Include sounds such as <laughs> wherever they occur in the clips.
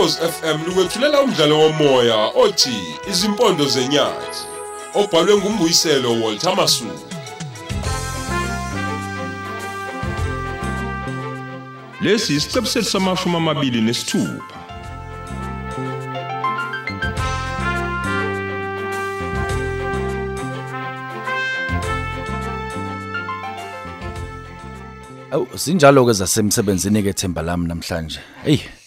Ukhozi FM lukwethulela umdlalo womoya othi Izimpondo zenyathi obhalwe ngumbuyiselo Walter Masuku. Lesi isiqebu sethu samashumi amabili nesithupha. Awu sinjalo ke zasemsebenzini ke themba lami namhlanje. Hey,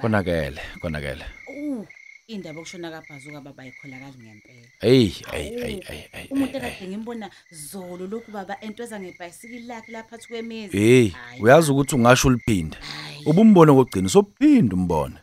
konakele, konakele. Uh, indaba okushona kabhazuka baba ayikholakali ngempela. Hey, hey, hey, hey, hey. Umuntu hey, hey. ekade ngimbona zolo lokhu baba entweza ngebhayisikili lakhe lapha phansi kwemizi. Hey, Hayi, uyazi ukuthi ungasho uliphinda. Hayi. Ubumbono kokugcina sophinda umbone.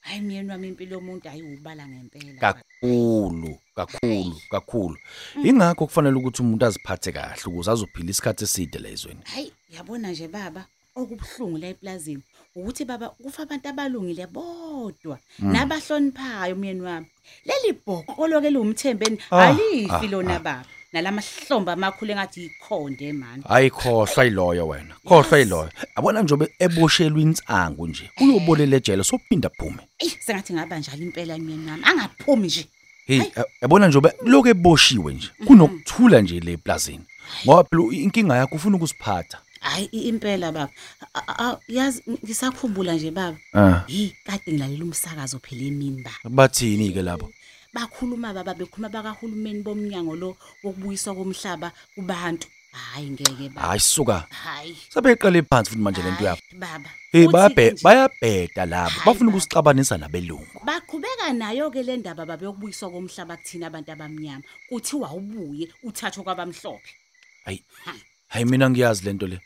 Hayi myeni wami impilo yomuntu ayiwubala ngempela. Kakhulu, kakhulu, kakhulu. Ingakho kufanele ukuthi umuntu aziphathe kahle ukuze azophila isikhathi eside lezweni. Hayi, yabona nje baba okubhlungu la eplazini ukuthi baba kufa abantu abalungile bodwa nabahloniphayo myeni wami. Leli bhoko loke liwumthembeni Ah, alifi ah, lona baba. Nalamahlomba amakhulu engathi ikhonde man. Ayikhohlwa iloyo wena. Khohlwa iloyo. Abona njobe eboshelwe insangu nje. Uyobolela ejele sophinda phume. Ey sengathi ngaba njalo impela myeni wami. Angaphumi nje. Hey, yabona njobe lokho eboshiwe nje. Kunokuthula nje le plazini. Ngoba phela inkinga yakho ufuna ukusiphatha. Hayi i- impela baba. A- a- a- Yazi ngisakhumbula nje baba. Ah, Yi kade ngilalela umsakazo phela emini ba. bathini ke labo? Bakhuluma baba bekhuluma bakahulumeni bomnyango lo wokubuyiswa komhlaba kubantu. Hayi ngeke baba. Hayi suka. Hayi. Sebeqale phansi futhi manje lento Hayi, yakho. Baba. Hey Uthi-ke bayabhe nje, bayabheda labo. Hayi, Bafuna baba. ukusixabanisa nabelungu. Baqhubeka nayo ke le ndaba baba yokubuyiswa komhlaba kuthina abantu abamnyama. Kuthiwa ubuye uthathwe kwabamhlophe. Hayi. Hayi mina ngiyazi lento le.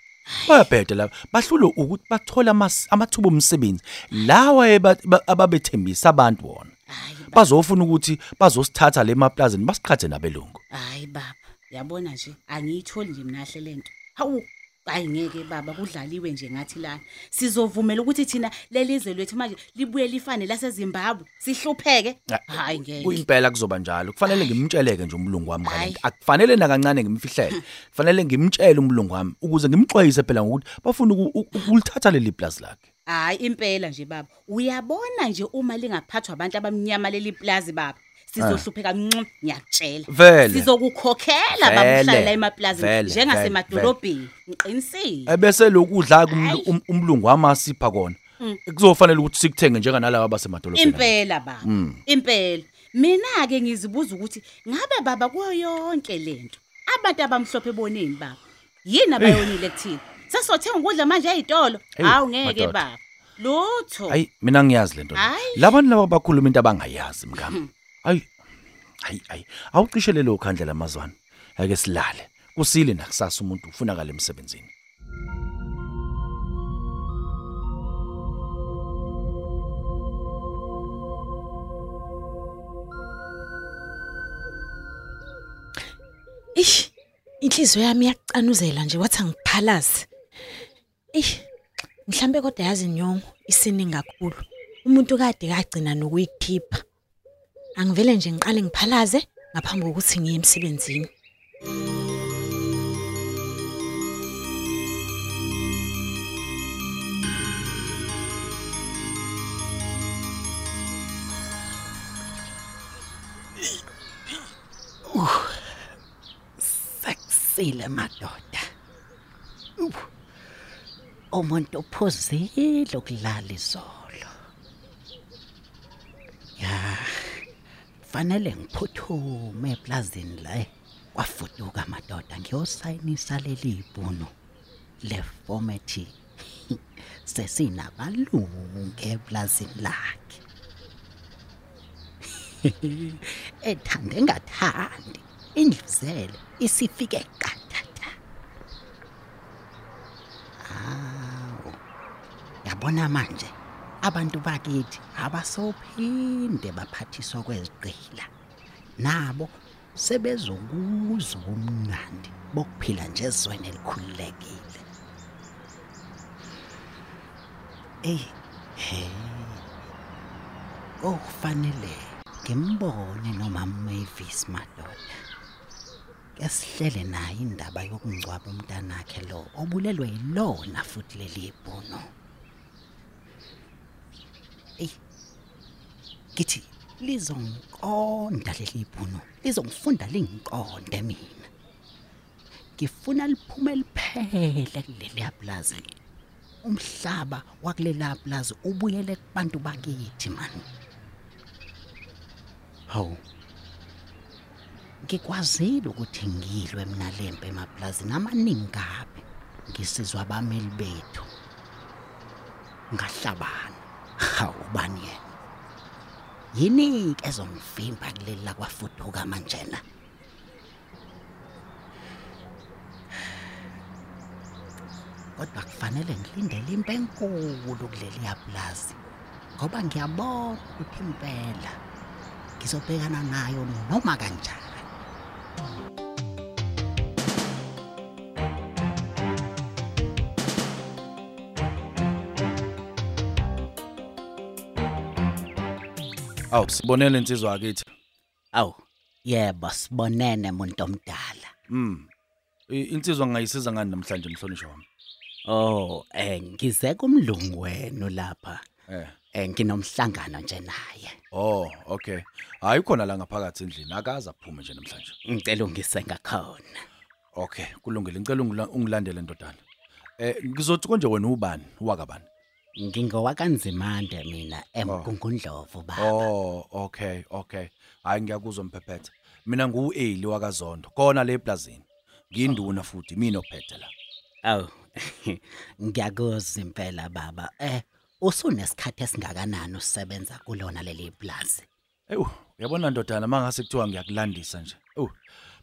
Bayabheda labo. Bahlulo ukuthi bathola amas- amathuba omsebenzi. Lawa eba- ba- ababethembisa abantu wona. Hayi baba. Bazofuna ukuthi bazosithatha le maplazini basiqhathe nabelungu. Hayi baba, yabona nje angiyitholi nje minahle lento. Hawu, hayi ngeke baba kudlaliwe nje ngathi lana. Sizovumela ukuthi thina lelizwe lethu manje libuye lifane laseZimbabwe. Sihlupheke? Hayi ngeke. Kuyimpela kuzoba njalo. Kufanele ngimtsheleke nje umlungu wami Hayi. ngalento. Akufanele nakancane ngimfihlele. <laughs> Kufanele ngimtshele umlungu wami ukuze ngimxwayise phela ngokuthi bafuna uku- uku- ukulithatha leli plaza lakhe. Hayi impela nje baba. Uyabona nje uma lingaphathwa abantu abamnyama leli plaza baba. Sizohlupheka ncu ngiyakutshela. Vele. Sizokukhokhela Vele. babuhlala la emaplazini Vele, njengasemadolobheni. Ngiqinisile. Ebese lokudla kumlu- um- umlungu wami asipha kona. Kuzofanele ukuthi sikuthenge njenganalabo abasemadolobheni. Impela baba. Impela. Mina ke ngizibuza ukuthi ngabe baba kuyo yonke lento. Abantu abamhlophe bonini baba? Yini abayonile kuthina? Sesothenga ukudla manje ezitolo? Eyi, Hawu ngeke madoda. baba. Lutho. Hayi mina ngiyazi lento. le. Hayi. Labantu laba bakhuluma into abangayazi mngami. Hayi. Hayi hayi. Awucishe lelo khandlela amazwana. Ake silale. Kusile nakusasa umuntu ufunakala emsebenzini. Ish, inhliziyo yami iyacanuzela nje wathi angiphalaze. Ish, mhlambe kodwa yazi nyongo isiningi kakhulu. Umuntu kade kagcina nokuyikhipha. Angivele nje ngiqale ngiphalaze ngaphambi kokuthi ngiye emsebenzini. sekusile madoda Uh, umuntu uphuzile ukulala izolo fanele ngiphuthume eplazini la kwafuduka madoda ngiyosayinisa leli ibhuno le formathi <laughs> sesinabalungu eplazini lakhe. <laughs> Ethande ngathandi indluzele isifike qathatha. Awu yabona manje. Abantu bakithi abasophinde baphathiswa kweziqila nabo sebezokuzwa umnandi bokuphila nje ezweni elikhululekile. Ey he okufanele ngimbone noma Mavis madoda kesihlele naye indaba yokungcwaba umntanakhe lo obulelwe yilona futhi leli ibhono. Ey kithi lizongiqonda leli ibhunu lizongifunda lingiqonde mina. Ngifuna liphume liphele kuleli yaplazi umhlaba wakulela plaza ubuyele kubantu bakithi man hawu. Ngikwazile ukuthi ngilwe mina lempe emaplazini amaningi kabi. Ngisizwa abameli bethu. Ngahlabana hawu bani yena yini ke ezongivimba kuleli lakwafuduka manjena? Kodwa kufanele ngilindele impe enkulu kuleli yaplazi ngoba ngiyabona ukuthi impela ngizobhekana nayo noma kanjani. Awu sibonele insizwa yakithi. awu yebo sibonene muntu omdala Mm. I- Insizwa ngayisiza ngani namhlanje mhlonishwa wami? oh eh ngize kumlungu wenu lapha Eh. eh nginomhlangano nje naye Oh, okay. Hayi khona la ngaphakathi endlini akaza aphume nje namhlanje. ngicela ungisenga khona Okay, kulungile. Ngicela ungila- ungilandele ndodana. Eh ngizothi konje wena ubani? Wakabani? Ngingowakanzimande mina emgungundlovu baba Oh, okay, okay. Hayi ngiyakuzwa mphephethe. Mina ngu-Eli wakaZondo. Khona le eplazini. Ngiyinduna futhi mina ophethe la. awu <laughs> ngiyakuzwa impela baba eh usunesikhathi esingakanani usebenza kulona leli plaza Ewu, uyabona ndodana mangase kuthiwa ngiyakulandisa nje. Ewu,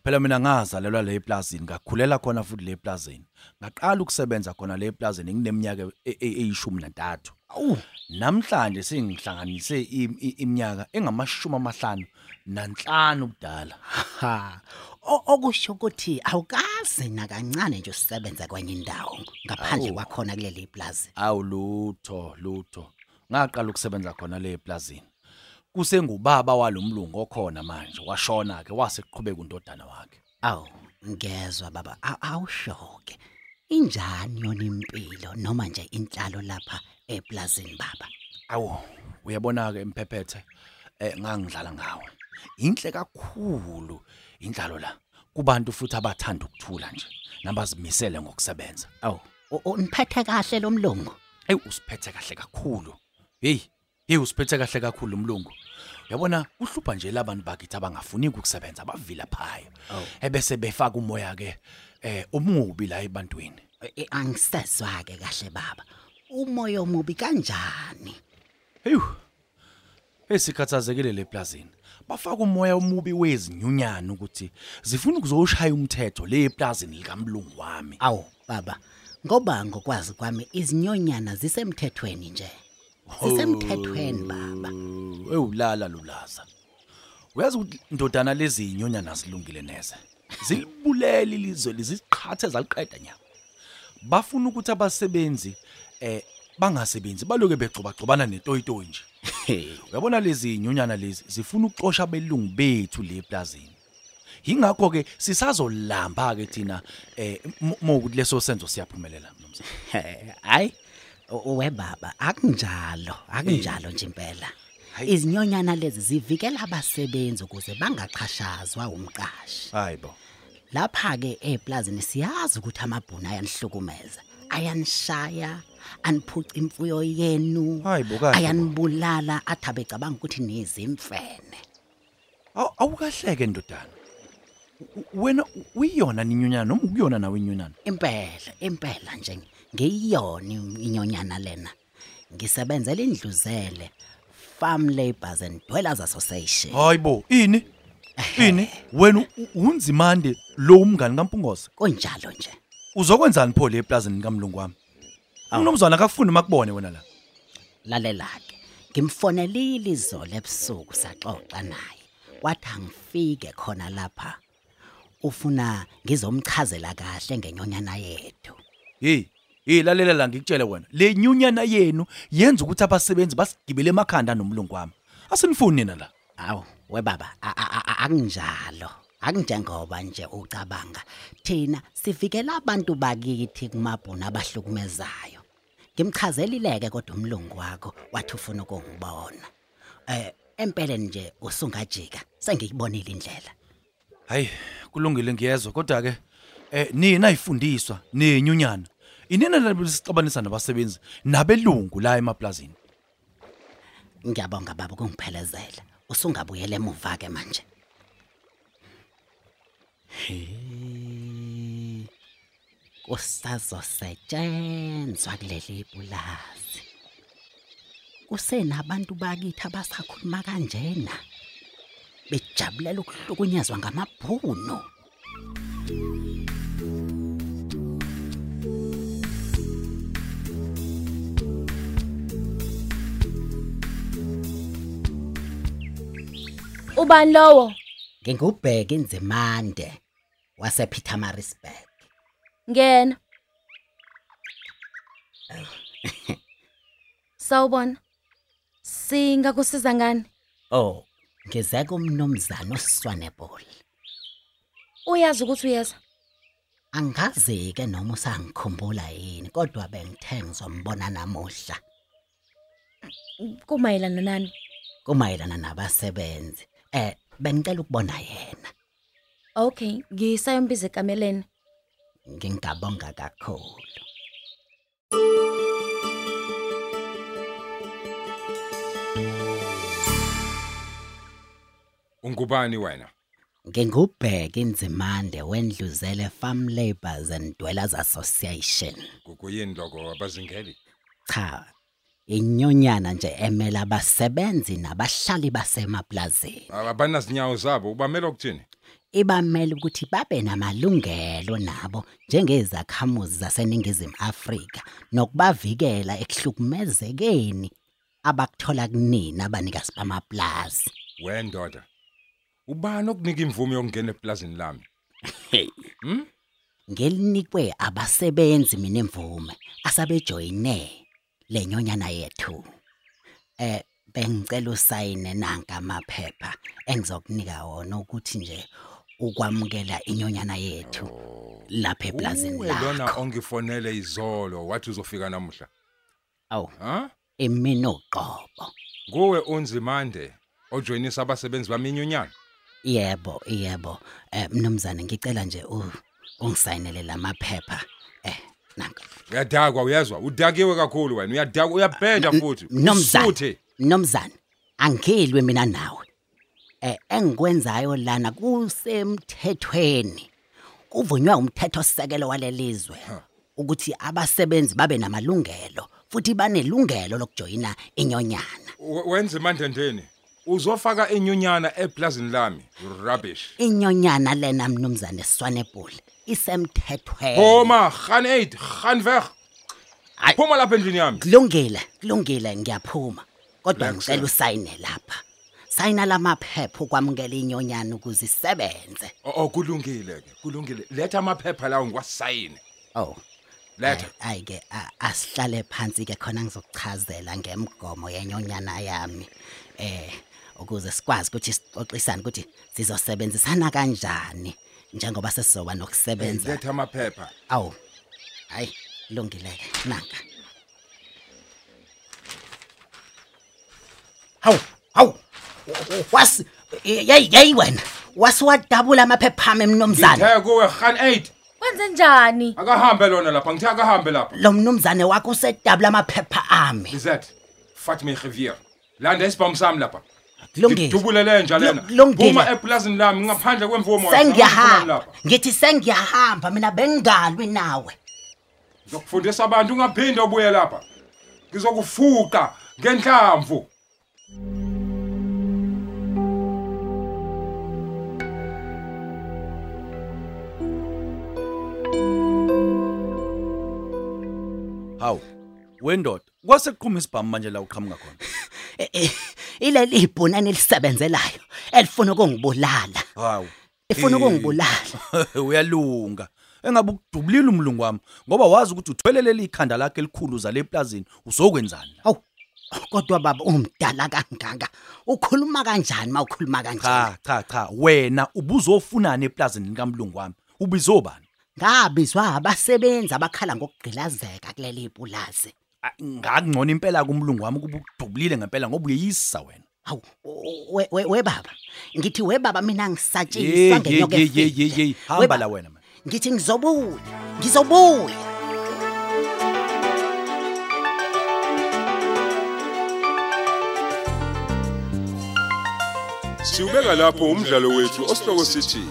phela mina ngazalelwa le eplazini, ngakhulela khona futhi le eplazini. Ngaqala ukusebenza khona le eplazini ngineminyaka e- e- eyishumi nantathu. awu Namhlanje sengihlanganise im- i- iminyaka engamashumi amahlanu nanhlanu ubudala. ha O- okusho ukuthi awukazi nakancane nje usebenza kwenye indawo ngaphandle Awu. kwakhona kuleli plaza Awu lutho, lutho. Ngaqala ukusebenza khona le eplazini. Kusengubaba walomlungu okhona manje, washona ke wase kuqhubeka undodana wakhe. awu ngezwe baba aw- awushoke injani yona impilo noma nje inhlalo lapha eplazini baba Awu, uyabona ke imphephethe eh ngangidlala ngawe. Inhle kakhulu indlalo la. Kubantu futhi abathanda ukuthula nje, nabazimisele ngokusebenza. awu u- uniphethe kahle lo mlungu Ey usiphethe kahle kakhulu. Hey, hey usiphethe kahle kakhulu umlungu. Uyabona uhlupha nje labantu bakithi abangafuni ukusebenza bavila phaya. Awu. Ebese befaka umoya ke eh umubi la ebantwini. Eh, angisezwa ke kahle baba umoya omubi kanjani Hey. Esikhathazekile leplazini. Bafaka umoya omubi wezinyunyana ukuthi zifuna ukuzoshaya umthetho le eplazini likamlungu wami. awu baba ngoba ngokwazi kwami izinyonyana zisemthethweni nje zisemthethweni baba Ewulala lulaza. Uyazi ukuthi ndodana lezi inyonyana zilungile neze. Zilibulele ilizwe liziqhathe zaliqeda nya. Bafuna ukuthi abasebenzi eh bangasebenzi baloke begcoba gcobana netoyitoyi nje. Uyabona lezi inyonyana lezi zifuna ukuxosha belungu bethu le plazini. Yingakho ke sisazolamba ke thina eh mokuthi leso senzo siyaphumelela nomsa. hayi u- we baba akunjalo akunjalo nje impela Hayi. izinyonyana lezi zivikela abasebenzi ukuze bangaqhashazwa umqashi Hayibo. lapha ke eplazini siyazi ukuthi amabhuna ayanihlukumeza ayanishaya aniphuca imfuyo yenu Hayibo, kahle bo. ayanibulala athabe cabanga ukuthi nizimfene Aw- Awukahleke ndodana. U- Wena u- uyiyona ninyonyana noma ukuyona nawe inyonyana? impela impela nje ngiyona inyonyana lena ngisebenzela indluzele farm labours and dwellers association Hayibo, ini? Ini? Wena u- unzimande lo umngani kaMpungoze. kunjalo nje Uzokwenzani pho le eplazini kaMlungu wami? Umnomzana akafuni makubone wena la. lalela ke ngimfonelile izolo ebusuku saxoxa naye wathi angifike khona lapha ufuna ngizomchazela kahle ngenyonyana yethu Hey, hey lalela la ngikutshele wena. Le nyunyana yenu yenza ukuthi abasebenzi basigibele emakhanda nomlungu wami. Asinifuni nina la. awu we baba a- a- a- akunjalo akunjengoba nje ucabanga thina sivikela abantu bakithi kumabhuna abahlukumezayo ngimchazelileke kodwa umlungu wakho wathi ufuna ukungibona eh empeleni nje usungajika sengiyibonile indlela Hayi, kulungile ngiyezwa kodwa ke eh nina ayifundiswa nenyunyana. Inina labisixabanisa nabasebenzi nabelungu la emaplazini. ngiyabonga baba ukungiphelezela usungabuyela emuva ke manje. He, kusazosetshenzwa kuleli pulazi kusenabantu bakithi abasakhuluma kanjena. Bejabulela ukuhlukunyezwa ngamabhuno Ubani lowo? ngingubheka inzimande wasePietermaritzburg Ngena. <laughs> Sawubona. Singakusiza ngani? oh ngize kumnumzana uSwaneball Uyazi ukuthi uyeza? angazi ke noma usangikhumbula yini kodwa bengithe ngizombona namuhla Kumayelana nani? kumayelana nabasebenzi eh bengicela ukubona yena Okay, ngisayombiza ekameleni. ngingabonga kakhulu Ungubani wena? ngingubheka inzimande wendluzele Farm Labourers and Dwellers Association Kukuyini lokho abazingeli? cha inyonyana nje emela abasebenzi nabahlali basemaplazini Abanazinyawo zabo ubamela ukuthini? ibamela ukuthi babe namalungelo nabo njengezakhamuzi zaseningizimu Afrika nokubavikela ekuhlukumezekeni abakuthola kunina abanikazi bamaplazi Wendoda. Ubani okunika imvume yokungena eplazini lami? ngelinikwe abasebenzi mina imvume asabejoyine lenyonyana yethu eh bengicela usayine nanka amaphepha engizokunika wona ukuthi nje ukwamukela inyonyana yethu lapha eplazini Uwe lona lakho ongifonele izolo wathi uzofika namuhla. aw Ha? imina uqobo Kuwe unzimande ojoinisa abasebenzi baminyunyana. yebo yebo eh mnumzane ngicela nje u- ungisayinele lamaphepha eh nanka Uyadakwa uyezwa? Udakiwe kakhulu wena. Uyadakwa uyabheda futhi. Mnomzane, Usuthe. Mnomzane, angilwe mina nawe. Eh engikwenzayo lana kusemthethweni. Kuvunywa umthetho sisekelo walelizwe ukuthi abasebenzi babe namalungelo futhi banelungelo lokujoyina inyonyana. We- Wenze mandendeni. Uzofaka inyunyana eplazini lami. Rubbish. Inyonyana lena mnumzane Swanepool isemthethweni. Homa, gaan uit, gaan weg. Hayi. Phuma lapha endlini yami. Kulungile, kulungile ngiyaphuma. Kodwa Relax, ngicela eh. usayine lapha. Sayina lamaphepha okwamukela inyonyana ukuze isebenze. Oh, oh, kulungile ke. Kulungile. Letha amaphepha lawo ngiwasayine. Oh. Letha. Hayi ke asihlale phansi ke khona ngizokuchazela ngemigomo yenyonyana yami. Eh ukuze sikwazi ukuthi sixoxisane ukuthi sizosebenzisana kanjani njengoba sesizoba nokusebenza. Letha amaphepha. Awu. Hayi, lungile ke nanka. Hawu, hawu. Was yey yey wena. Wasiwadabula amaphepha ami emnomzana. Ngithe kuwe gaan uit. Wenze njani? Akahambe lona lapha. Ngithe akahambe lapha. Lo mnomzane wakho usedabula amaphepha ami. Lizet. Vat my geweer. Landa isibhamu sami lapha. Kulungile. Ngidubulele nje lena. Lu- kulungile. Phuma eplazini lami ngaphandle kwemvumo. Sengiyahamba. Ngithi sengiyahamba mina bengalwi nawe. Ngizokufundisa abantu ungaphinde ubuye lapha. Ngizokufuqa ngenhlamvu. Hawu. Wendoda, kwase kuqhuma isibhamu manje la uqhamuka khona. <laughs> Eh, <laughs> eh, Ileli ibhunani elisebenzelayo elifuna ukungibulala. Hawu. Ifuna Eh, ukungibulala. <laughs> Uyalunga. Engabe ukudubulile umlungu wami ngoba wazi ukuthi uthelelele ikhanda lakhe elikhulu zale eplazini uzokwenzani. Hawu. Kodwa baba umdala kangaka. Ukhuluma kanjani mawukhuluma kanjani? Cha cha cha wena ubuzofunana eplazini likamlungu wami. Ubizobani? Ngabizwa abasebenzi abakhala ngokugqilazeka kuleli ipulazi. Ah, ngakungcono impela kumlungu wami kuba udubulile ngempela ngoba uyeyisa wena Hawu we we- we baba. Ngithi we baba mina Hey, ngisatshisa ngenyoka hey, hey, efile. hey, hey, We hamba ba- la wena man Ngithi ngizobuya. Ngizobuya. Siubeka lapho umdlalo wethu osihloko sithi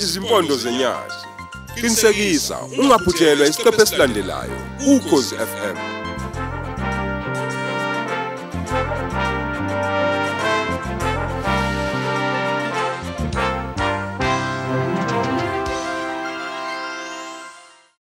izimpondo zenyathi. Qinisekisa ungaphuthelwa isiqephu esilandelayo ukhozi FM.